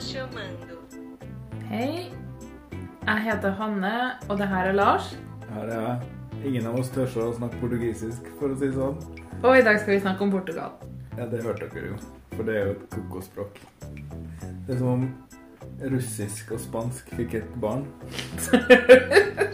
chamando. Hei. Jeg heter Hanne, og det her er Lars. Her er jeg. Ingen av oss tør å snakke portugisisk, for å si det sånn. Og i dag skal vi snakke om Portugal. Ja, det hørte dere jo. For det er jo et kokospråk. Det er som om russisk og spansk fikk et barn.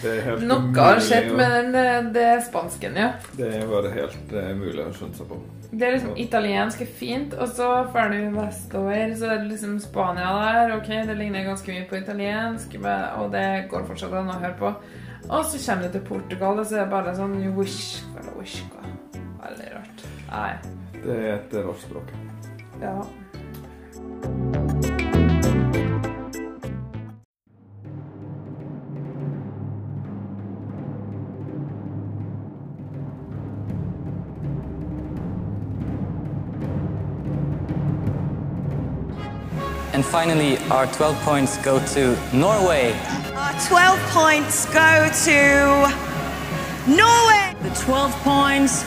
Det er helt Noe har skjedd med den, eh, det spansken, ja. Det var helt uh, mulig å skjønne seg på. Det er liksom italiensk er fint, og så drar du vestover, så er det liksom Spania der. Ok, det ligner ganske mye på italiensk, og det går fortsatt an å høre på. Og så kommer du til Portugal, og så er det bare sånn wish, eller wish, Veldig rart. Nei. Det er et rart språk. Ja. And finally, our 12 points go to Norway. Our 12 points go to Norway. The 12 points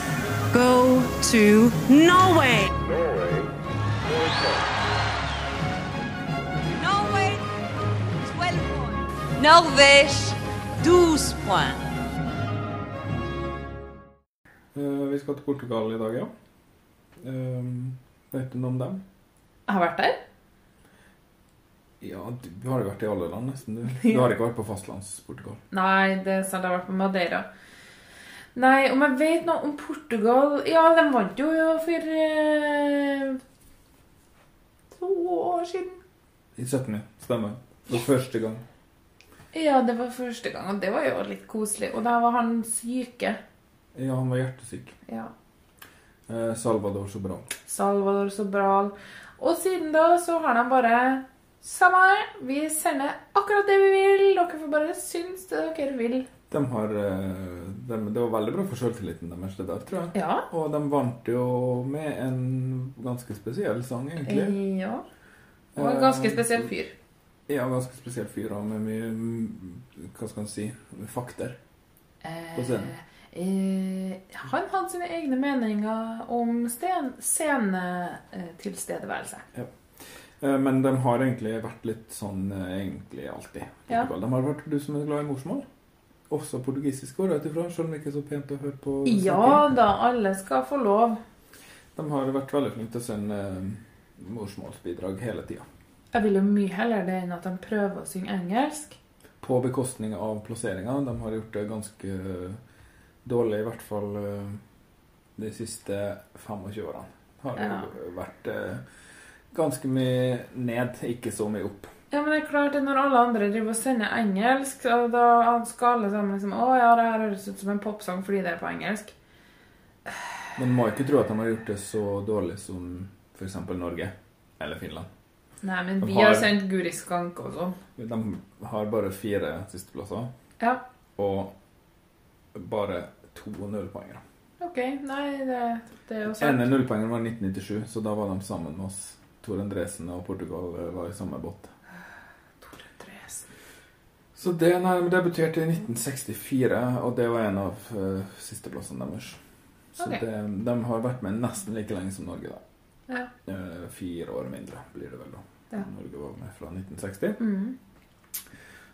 go to Norway. Norway, 12 points. Norvège, 12 points. Eh, vi skal til Portugal i dag, ja. Um, vet du noe om dem? Jeg har vært der. Ja, du, har jo vært i alle land, nesten. Du, du har ikke vært på fastlands-Portugal. Nei, det er sant, jeg har vært på Madeira. Nei, om jeg vet noe om Portugal Ja, de vant jo for eh, to år siden. I 17, ja. Stemmer. For første gang. Ja, det var første gang, og det var jo litt koselig. Og da var han syke. Ja, han var hjertesyk. Ja. Eh, Salvador Sobral. Salvador Sobral. Og siden da så har de bare Samme her, vi sender akkurat det vi vil. Dere får bare synes det dere vil. De har, eh, de, det var veldig bra for selvtilliten deres, det der, tror jeg. Ja. Og de vant jo med en ganske spesiell sang, egentlig. Ja. Og en ganske spesiell fyr. Ja, ganske spesiell fyr, og med mye mm, Hva skal man si fakter på scenen. Eh, han hadde sine egne meninger om scenetilstedeværelse. Eh, Men de har egentlig vært litt sånn eh, egentlig alltid. Ja. De har vært du som er glad i morsmål. Også portugisisk, går jeg ut ifra, selv om det ikke er så pent å høre på. Ja snakke. da, alle skal få lov. De har vært veldig flinke til å sende eh, morsmålsbidrag hele tida. Jeg vil jo mye heller det enn at de prøver å synge engelsk. På bekostning av plasseringa. De har gjort det ganske dårlig, i hvert fall eh, de siste 25 årene. Har Ja. vært eh, ganske mye ned, ikke så mye opp. Ja, men det er klart at Når alle andre driver og sender engelsk, og da skal alle sammen liksom Å ja, det her høres ut som en popsang fordi det er på engelsk. Men man må ikke tro at de har gjort det så dårlig som f.eks. Norge eller Finland. Nei, men De vi har- har sendt Guri Skank og sånn. De har bare fire sisteplasser Ja. og bare to nullpoengere. OK. Nei, det, det er jo sant. Ene nullpoengeren var 1997, så da var de sammen med oss. Tor Endresen og Portugal eh, var i samme båt. Tor Andresen. Så det nei, de debuterte i 1964, og det var en av uh, sisteplassene deres. Så okay. det, de har vært med nesten like lenge som Norge, da. Ja. Uh, fire år mindre blir det vel, da. Ja. Norge var med fra 1960. Mm.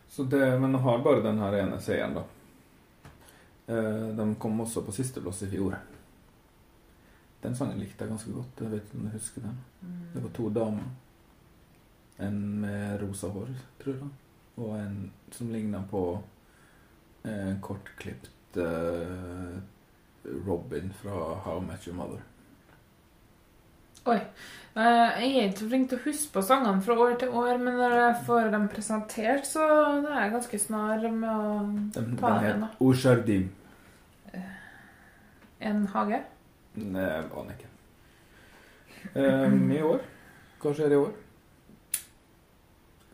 Så det, men har bare den her ene seieren, da. Uh, de kom også på sisteplass i fjor. Den sangen likte jeg ganske godt. Jeg vet ikke om du husker den. Det var to damer. En med rosa hår, tror jeg. Og en som ligna på en kortklipt uh, Robin fra How I Met Your Mother. Oi. Eh, Jeg er ikke flink til å huske på sangene fra år til år, men når jeg får dem presentert, så er jeg ganske snar med å ta den den. heter het Oshardim. En hage. Nei, jeg aner ikke. Um, I år? Hva skjer i år?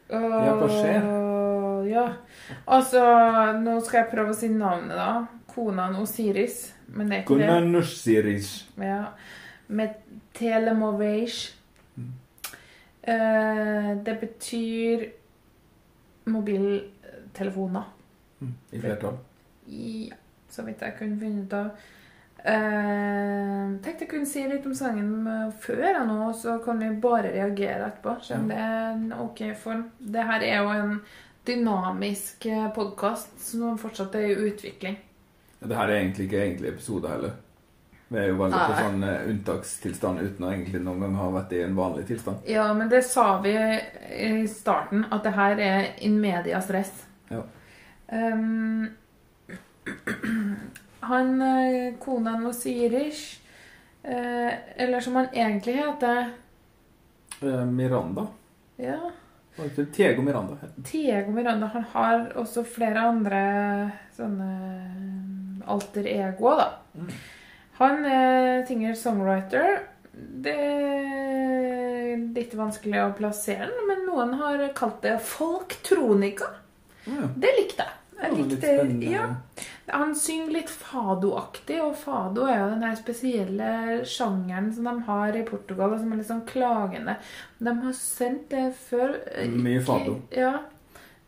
Ja, hva skjer? Øh, Ja. Altså, nå skal jeg prøve å si navnet, da. Konan Osiris. Men det er ikke det. Konanushiris. Ja. Med telemovage. Mm. Eh, det betyr mobiltelefoner. Mm, I flertall. Ja, så vidt jeg kunne finne ut av. Eh, tenkte jeg kunne si litt om sangen eh, før jeg nå, så kan vi bare reagere etterpå. Se om det er en ok form. Det her er jo en dynamisk podkast som fortsatt er i utvikling. Det her er egentlig ikke egentlig episode heller. Vi er jo veldig på sånn eh, unntakstilstand uten å egentlig noen gang ha vært i en vanlig tilstand. Ja, men det sa vi i starten, at det her er in medias res. Ja. Um, han eh, Konan Osirish, eh, eller som han egentlig heter Eh, Miranda. Ja, Tego Miranda Tego Miranda. Han har også flere andre sånne alter ego, da. Han er singer-songwriter. Det er litt vanskelig å plassere den, men noen har kalt det folktronika. Mm. Det likte jeg. Det Jeg likte, ja. Han synger litt fado-aktig, og fado er jo den der spesielle sjangeren som de har i Portugal, som er litt sånn klagende. De har sendt det før. eh, Mye fado. Ja.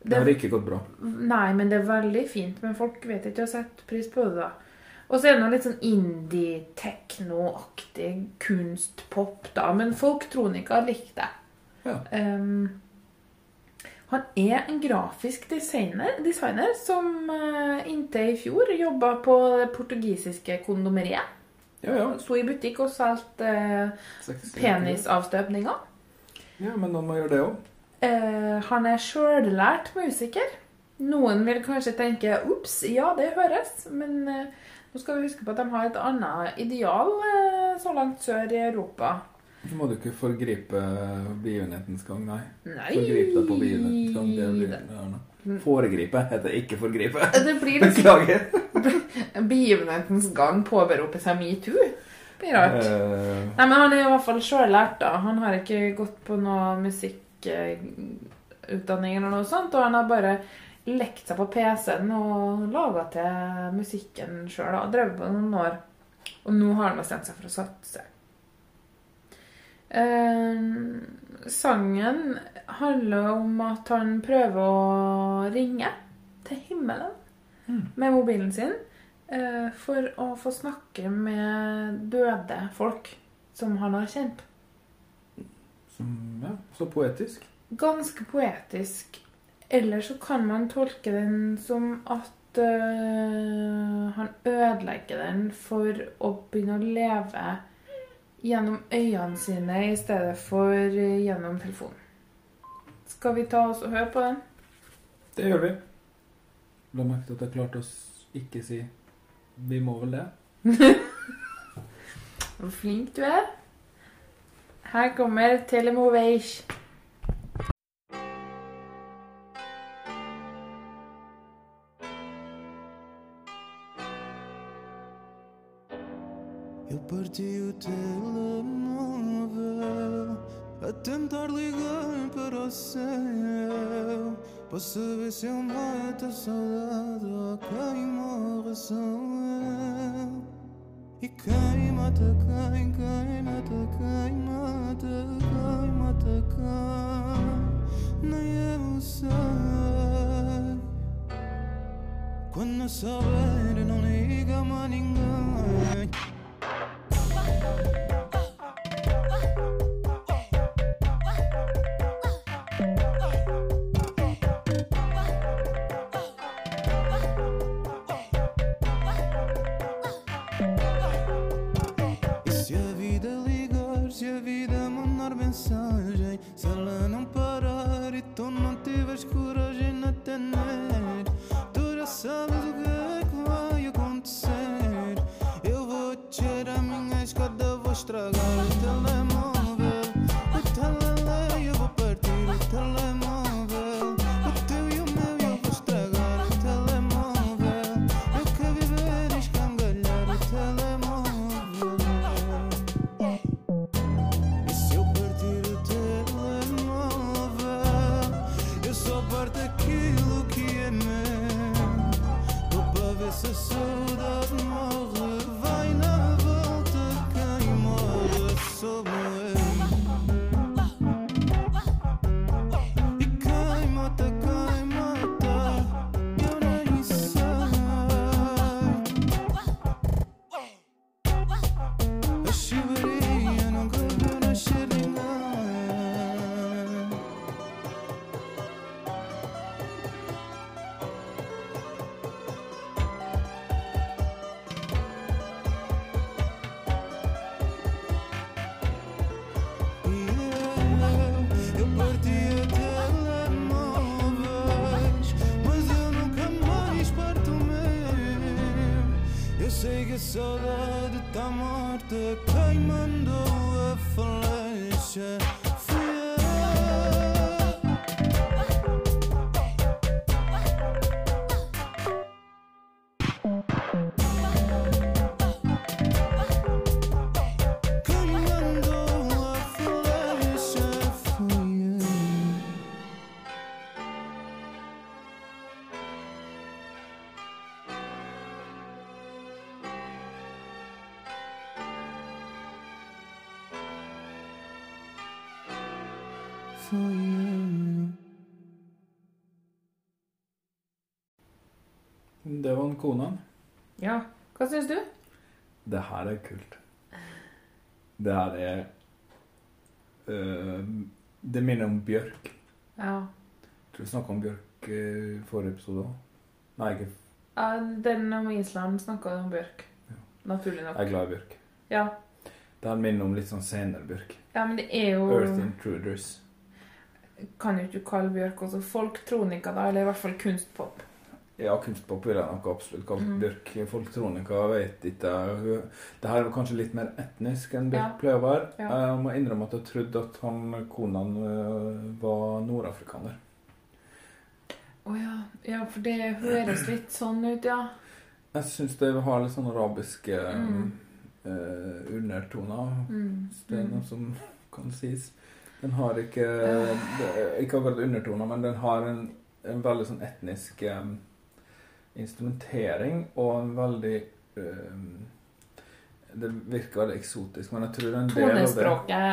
Det har ikke gått bra. Nei, men det er veldig fint. Men folk vet ikke å sette pris på det, da. Og så er det noe litt sånn indie-tekno-aktig kunstpop, da. Men folktronika likte jeg. Ja. Ehm, han er en grafisk designer, designer som eh, inntil i fjor jobba på det portugisiske kondomeriet. Ja, ja. Sto i butikk og solgte eh, penisavstøpninger. Ja, men noen må gjøre det òg. Eh, han er sjøllært musiker. Noen vil kanskje tenke 'ops, ja, det høres', men eh, nå skal vi huske på at de har et annet ideal eh, så langt sør i Europa. Så må du ikke forgripe begivenhetens gang, nei. Nei Forgripe deg på begivenhetens gang. Det blir, ja. Foregripe heter ikke forgripe. Det blir Beklager. begivenhetens gang påberoper seg metoo. Blir rart. Uh, Nei, men han er i hvert fall sjøllært, da. Han har ikke gått på noe musikkutdanning eller noe sånt, og han har bare lekt seg på PC-en og laga til musikken sjøl. Drevet på noen år. Og nå har han bestemt seg for å satse. Eh, sangen handler om at han prøver å ringe til himmelen med mobilen sin eh, for å få snakke med døde folk som han har kjent. som, ja, så poetisk. Ganske poetisk. Eller så kan man tolke den som at eh, han ødelegger den for å begynne å leve gjennom øynene sine i stedet for eh, gjennom telefonen. Skal vi ta oss og høre på den? Det gjør vi. La merke til at jeg klarte å ikke si 'vi må vel det'. Hvor flink du er. Her kommer Telemovage. Céu para saber se eu mato a saudade ou quem morre sou eu. E quem mata quem, quem mata quem mata quem mata quem, nem eu sei. Quando souber, não. Se a vida mandar mensagem, se ela não parar e tu não tiveres coragem na tener, tu já sabes o que é que vai acontecer. Eu vou descer a minha escada, vou estragar o telemóvel. the payment Fui you. Det var en kone. Ja. Hva syns du? Det her er kult. Det her er øh, Det minner om Bjørk. Ja. Tror vi snakka om Bjørk i forrige episode òg. Nei, ikke ja den om Island snakka om Bjørk. Ja. Naturlig nok. Jeg er glad i Bjørk. Ja. Det her minner om litt sånn senere Bjørk. ja, men det er jo Earth Intruders. Kan jo ikke kalle Bjørk også folktronika, da, eller i hvert fall kunstpop. Ja, kunstpop vil jeg nok absolutt kalle Mm. Bjørk. Folktronika vet ikke. Det her er kanskje litt mer etnisk enn Bjørk Ja. pleier å være. Ja. Jeg må innrømme at jeg trodde at han Konan øh, var nordafrikaner. Å ja. ja, for det høres litt sånn ut, ja. Jeg syns det har litt sånn arabiske Mm. uh, undertoner. Mm. Det er noe som kan sies. Den har ikke Ikke akkurat undertoner, men den har en, en veldig sånn etnisk um, instrumentering og en veldig um, Det virker veldig eksotisk, men jeg tror en del av det Tonespråket Ja.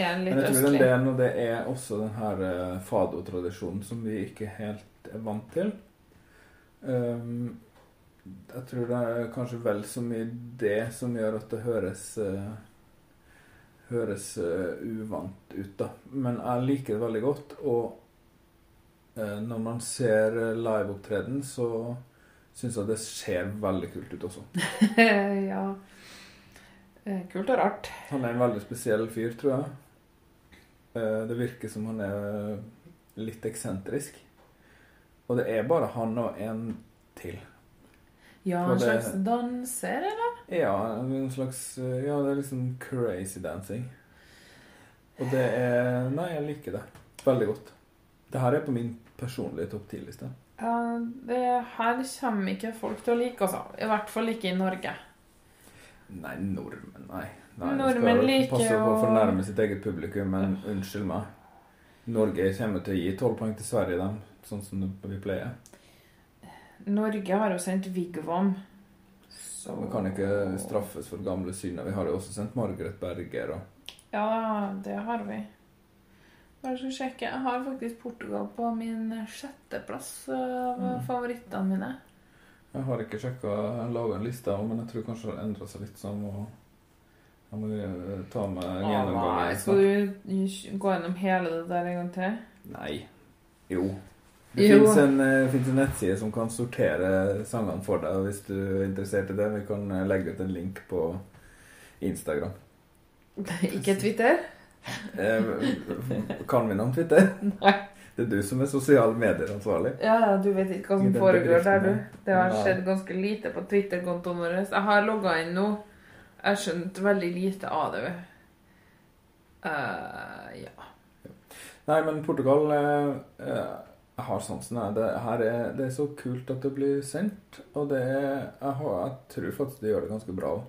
er litt Men jeg tror en del av det er også den her eh, fado-tradisjonen som vi ikke helt er vant til. Um, jeg tror det er kanskje vel så mye det som gjør at det høres eh, høres uh, uvant ut, da. Men jeg liker det veldig godt. Og uh, når man ser eh, liveopptreden, så syns jeg det ser veldig kult ut også. ja. Kult og rart. Han er en veldig spesiell fyr, tror jeg. Uh, Det virker som han er litt eksentrisk. Og det er bare han og en til. Ja, en slags danser, eller? Ja, en slags Ja, det er liksom crazy dancing. Og det er Nei, jeg liker det veldig godt. Det her er på min personlige topp ti-liste. Ja, det her kommer ikke folk til å like, altså. I hvert fall ikke i Norge. Nei, nordmenn, nei. nei Nordmenn skal liker passe på å- fornærme sitt eget publikum, men unnskyld meg. Norge kommer til å gi tolv poeng til Sverige, dem, sånn som vi pleier. Norge har jo sendt Vigvam. Så Vi kan ikke straffes for gamle synder. Vi har jo også sendt Margaret Berger og Ja, det har vi. Bare skal sjekke. Jeg har faktisk Portugal på min sjetteplass av Mm. favorittene mine. Jeg har ikke sjekka laga en liste, men jeg tror kanskje det har endra seg litt. sånn må, jeg må eh, ta med gjennomgangen. nei, skal du gå gjennom hele det der en gang til? Nei. Jo. Det fins en, eh, en nettside som kan sortere sangene for deg, hvis du er interessert i det. Vi kan eh, legge ut en link på Instagram. ikke Twitter? Eh, kan vi noe om Twitter? Nei. Det er du som er sosiale medier-ansvarlig. Ja, ja, du vet ikke hva som foregår der, du. Det har skjedd ganske lite på Twitter-kontoen vår. Jeg har logga inn nå. Jeg har skjønt veldig lite av det. Uh, ja. Nei, men Portugal uh, eh, Jeg har sansen. jeg. Det, her er, det er så kult at det blir sendt. Og det er Jeg, har, jeg tror faktisk det gjør det ganske bra òg.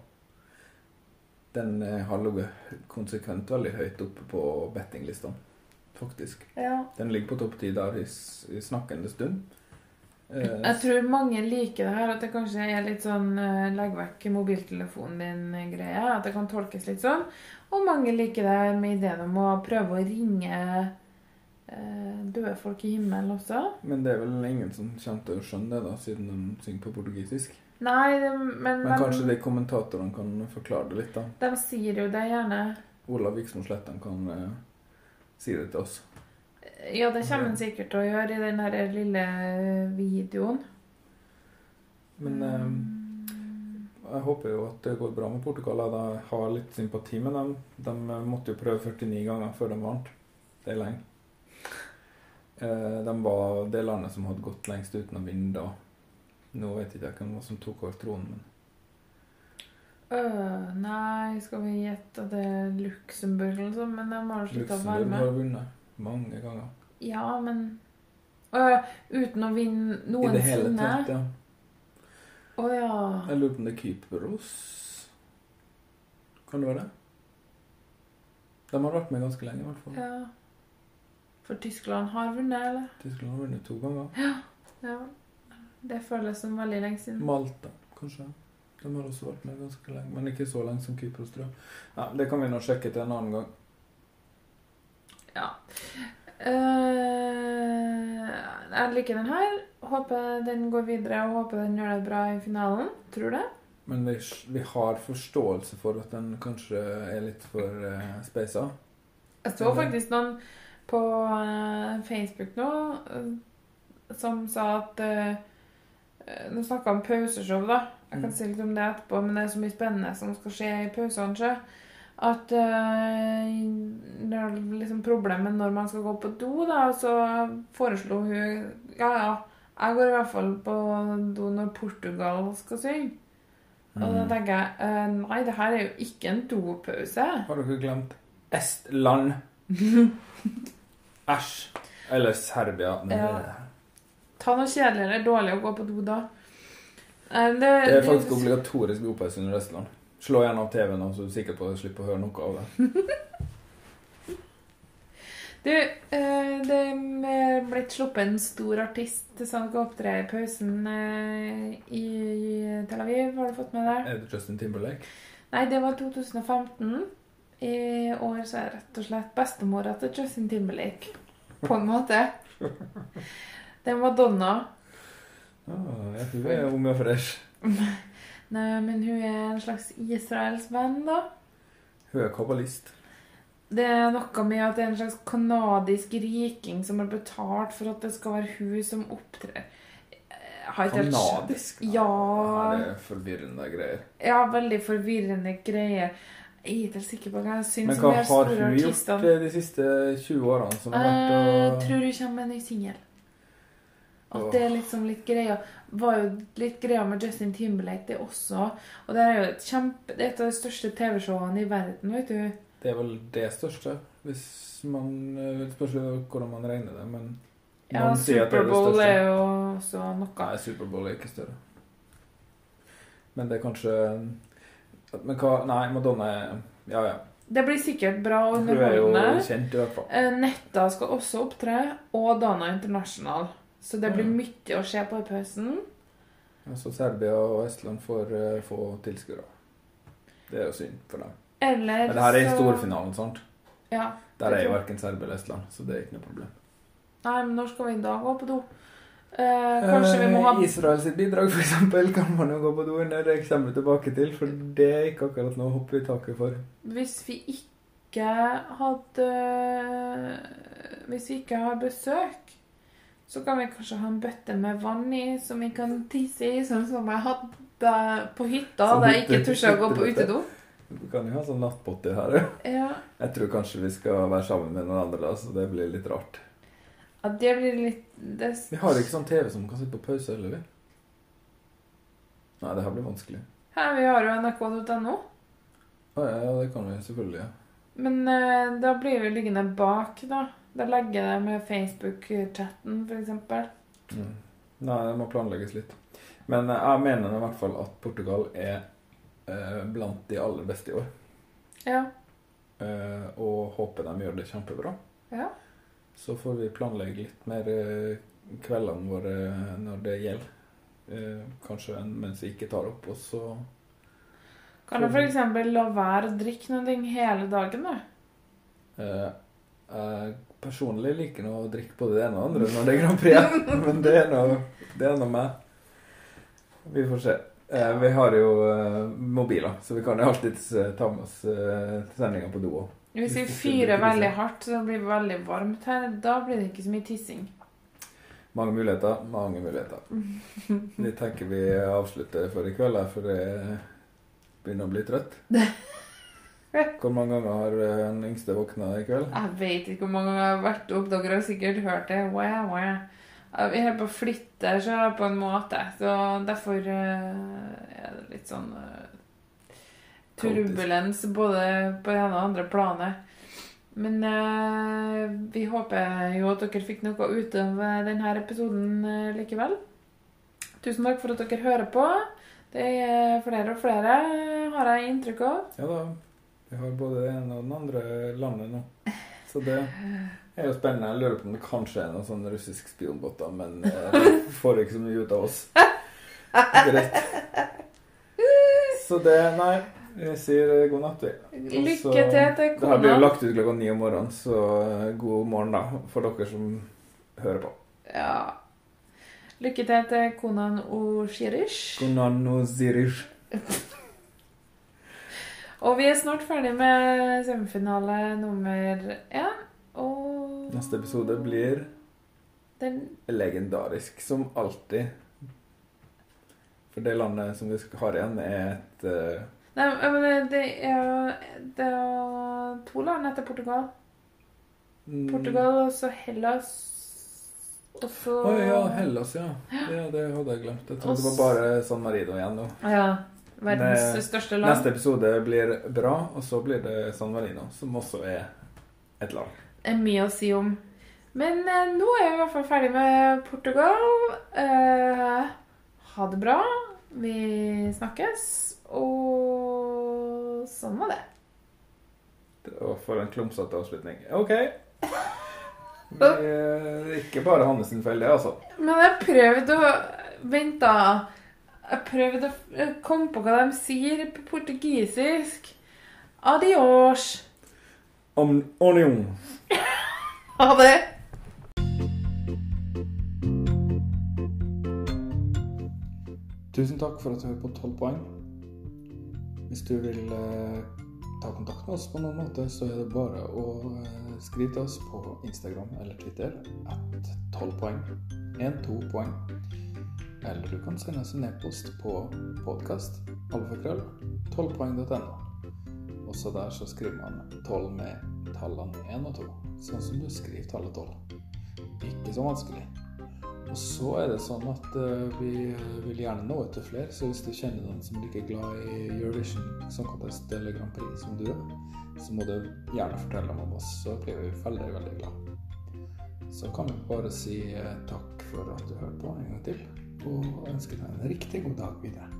Den eh, har ligget konsekvent veldig høyt oppe på bettinglistene, faktisk. ja. Den ligger på topp ti der i, i snakkende stund. Eh, Jeg tror mange liker det her, at det kanskje er litt sånn eh, legg vekk mobiltelefonen din-greie. At det kan tolkes litt sånn. Og mange liker det med ideen om å prøve å ringe døde folk i himmelen også. Men det er vel ingen som kommer til å skjønne det, da, siden de synger på portugisisk. Nei, det, men, Men kanskje de kommentatorene kan forklare det litt, da. de sier jo det gjerne. Olav Viksmo Slettan kan eh, si det til oss. Ja, det kommer han sikkert til å gjøre i den her lille videoen. Men eh, jeg håper jo at det går bra med Portugal. Jeg har litt sympati med dem. De eh, måtte jo prøve 49 ganger før de vant. Det er lenge. Eh, De var det landet som hadde gått lengst uten å vinne da. Nå vet jeg ikke hvem som tok over tronen, men Øh, nei, skal vi gjette at det er Luxembourg eller noe? Men de har slutta å være Luxembourg har vunnet mange ganger. Ja, men øh, Uten å vinne I det hele noensinne? tatt, ja. Å ja. Jeg lurer på om det er Kypros. Kan det være det? De har vært med ganske lenge, i hvert fall. ja. For Tyskland har vunnet, eller? Tyskland har vunnet to ganger. Ja. Det føles som veldig lenge siden. Malta, kanskje. De har også vært med ganske lenge, men ikke så lenge som Kypros, tror jeg. Ja, det kan vi nå sjekke til en annen gang. Ja. Uh, jeg liker den her. Håper den går videre, og håper den gjør det bra i finalen. Tror det. Men vi, vi har forståelse for at den kanskje er litt for uh, speisa. Jeg så faktisk noen på eh, Facebook nå eh, som sa at eh, eh, Nå snakka om pauseshow, da. Jeg kan Mm. si litt om det etterpå, men det er så mye spennende som skal skje i pausene. sjø. At det er liksom problemet når man skal gå på do, da. Så foreslo hun Ja, ja, jeg går i hvert fall på do når Portugal skal synge. Og da Mm. tenker jeg nei, det her er jo ikke en dopause. Har dere glemt Estland? Æsj. Eller Serbia. Men Ja. Ta noe kjedelig eller dårlig å gå på do da. Eh, Det, Det er faktisk obligatorisk dopause under Østland. Slå igjen av TV-en, så er du sikker på at du slipper å høre noe av det. Du, eh, det er blitt sluppet en stor artist som skal opptre i pausen eh, i Tel Aviv. Har du fått med deg? Er det Justin Timberlake? Nei, det var 2015. I år så er det rett og slett bestemora til Justin Timberlake. På en måte. Det er Madonna. Ah, tror hun er ung og fresh. Nei, men hun er en slags israelsvenn da. Hun er kabbalist. Det er noe med at det er en slags kanadisk riking som har betalt for at det skal være hun som opptrer. Canadisk? Kanadisk? Ja. Det er forvirrende greier. Ja, veldig forvirrende greier. Jeg er ikke helt sikker på hva jeg syns Men hva har store hun gjort de siste 20 årene som har vært å tror hun kommer med en ny singel. At oh. det er liksom litt greia var jo litt greia med Justin Timberlake, det også. Og det er jo et kjempe Det et av de største TV-showene i verden, vet du. Det er vel det største, hvis man eh, spørs hvordan man regner det, men Ja, er Superbowl er jo også noe. Nei, Superbowl er ikke større. Men det er kanskje Men hva Nei, Madonna Ja, ja. Det blir sikkert bra og er underholdende. kjent, i hvert fall. Eh, Netta skal også opptre, og Dana International. Så det blir Mm. mye å se på i pausen. Så Serbia og Estland får uh, få tilskuere. Det er jo synd for dem. Eller Men det her er så- storfinalen, sant? Ja. Der er jo verken Serbia eller Estland, så det er ikke noe problem. Nei, men når skal vi da gå på do? Eh, kanskje vi må ha Eh, Israel sitt bidrag, eksempel, kan man jo gå på do under. Det kommer vi tilbake til, for det er ikke akkurat noe å hoppe i taket for. Hvis vi ikke hadde Hvis vi ikke har besøk, så kan vi kanskje ha en bøtte med vann i som vi kan tisse i, sånn som jeg hadde på hytta da jeg ikke turte å gå på utedo. Vi kan jo ha sånn nattpotte her. Ja. Jeg tror kanskje vi skal være sammen med noen andre, så det blir litt rart. Ja, det blir litt det, Vi har ikke sånn TV som kan sitte på pause, heller, vi. Nei, det her blir vanskelig. Ja, Vi har jo nrk.no, Å ja, ja, det kan vi selvfølgelig. Ja. men eh, da blir vi liggende bak, da. Da legger jeg det med Facebook-chatten, f.eks. Mm. Nei, det må planlegges litt. Men eh, jeg mener i hvert fall at Portugal er eh, blant de aller beste i år. Ja. Eh, og håper de gjør det kjempebra. ja. Så får vi planlegge litt mer eh, kveldene våre når det gjelder. Eh, kanskje en- mens vi ikke tar opp, og så Kan du f.eks. la være å drikke noe hele dagen, da? eh, Jeg personlig liker nå å drikke både det ene og det andre når det er Grand Prix, men det er noe, det er noe meg. Vi får se. Eh, vi har jo eh, mobiler, så vi kan jo alltids eh, ta med oss eh, sendinga på do òg. Hvis vi fyrer veldig hardt, så blir det veldig varmt her. Da blir det ikke så mye tissing. Mange muligheter, mange muligheter. Vi tenker vi avslutter for i kveld, for det begynner å bli trøtt. Hvor mange ganger har den yngste våkna i kveld? Jeg vet ikke hvor mange ganger jeg har vært opp. Dere har sikkert hørt det. Wow, wow. Vi holder på å flytte så på en måte, så derfor eh, er det litt sånn eh, turbulens både på det ene og andre planet. Men eh, vi håper jo at dere fikk noe ut av denne episoden eh, likevel. Tusen takk for at dere hører på. Det er flere og flere, har jeg inntrykk av. Ja da. Vi har både det ene og den andre landet nå. Så det er jo spennende. Jeg lurer på om det kanskje er noen sånne russiske spionbåter, men eh, får ikke så mye ut av oss. Greit. Så det Nei. Vi sier eh, god natt, vi. Lykke til til Det her blir jo lagt ut klokka ni om morgenen, så eh, god morgen, da, for dere som hører på. Ja. Lykke til til Konan og Konan Oshirish. Og vi er snart ferdig med semifinale nummer én. Og Neste episode blir den legendarisk, som alltid. For det landet som vi har igjen, er et eh, Nei, men det er, det er to land etter Portugal. mm, Portugal og så Hellas. Og så Å ja, Hellas, ja. ja. Det hadde jeg glemt. Jeg trodde det var bare San Marino igjen nå. Ja. Verdens Det- største land. Neste episode blir bra, og så blir det San Marino, som også er et lag. Det er mye å si om. Men eh, nå er vi i hvert fall ferdig med Portugal. Eh, ha det bra. Vi snakkes. Og sånn var det. Det for en klumsete avslutning. OK. Det er ikke bare hans feil, det, altså. Men jeg prøvde å Vent, da. Jeg prøvde å komme på hva de sier på portugisisk. Adios. Om Onion. Ha det. Tusen takk for at du hører på 12 poeng. Hvis du vil eh, ta kontakt med oss på noen måte, så er det bare å eh, skrive til oss på Instagram eller Twitter at 12 poeng. 1-2 poeng. Eller du kan sende oss en e-post på podkast alfakrøll 12poeng.no. Også der så skriver man 12 med tallene 1 og 2, sånn som du skriver tallet 12. Ikke så vanskelig. Og så er det sånn at eh, vi vil gjerne nå ut til flere, så hvis du kjenner noen som er like glad i Eurovision Song Contest eller Grand Prix som du er, så må du gjerne fortelle dem om oss, så blir vi veldig, veldig glad. Så kan vi bare si eh, takk for at du hørte på en gang til, og ønske deg en riktig god dag videre.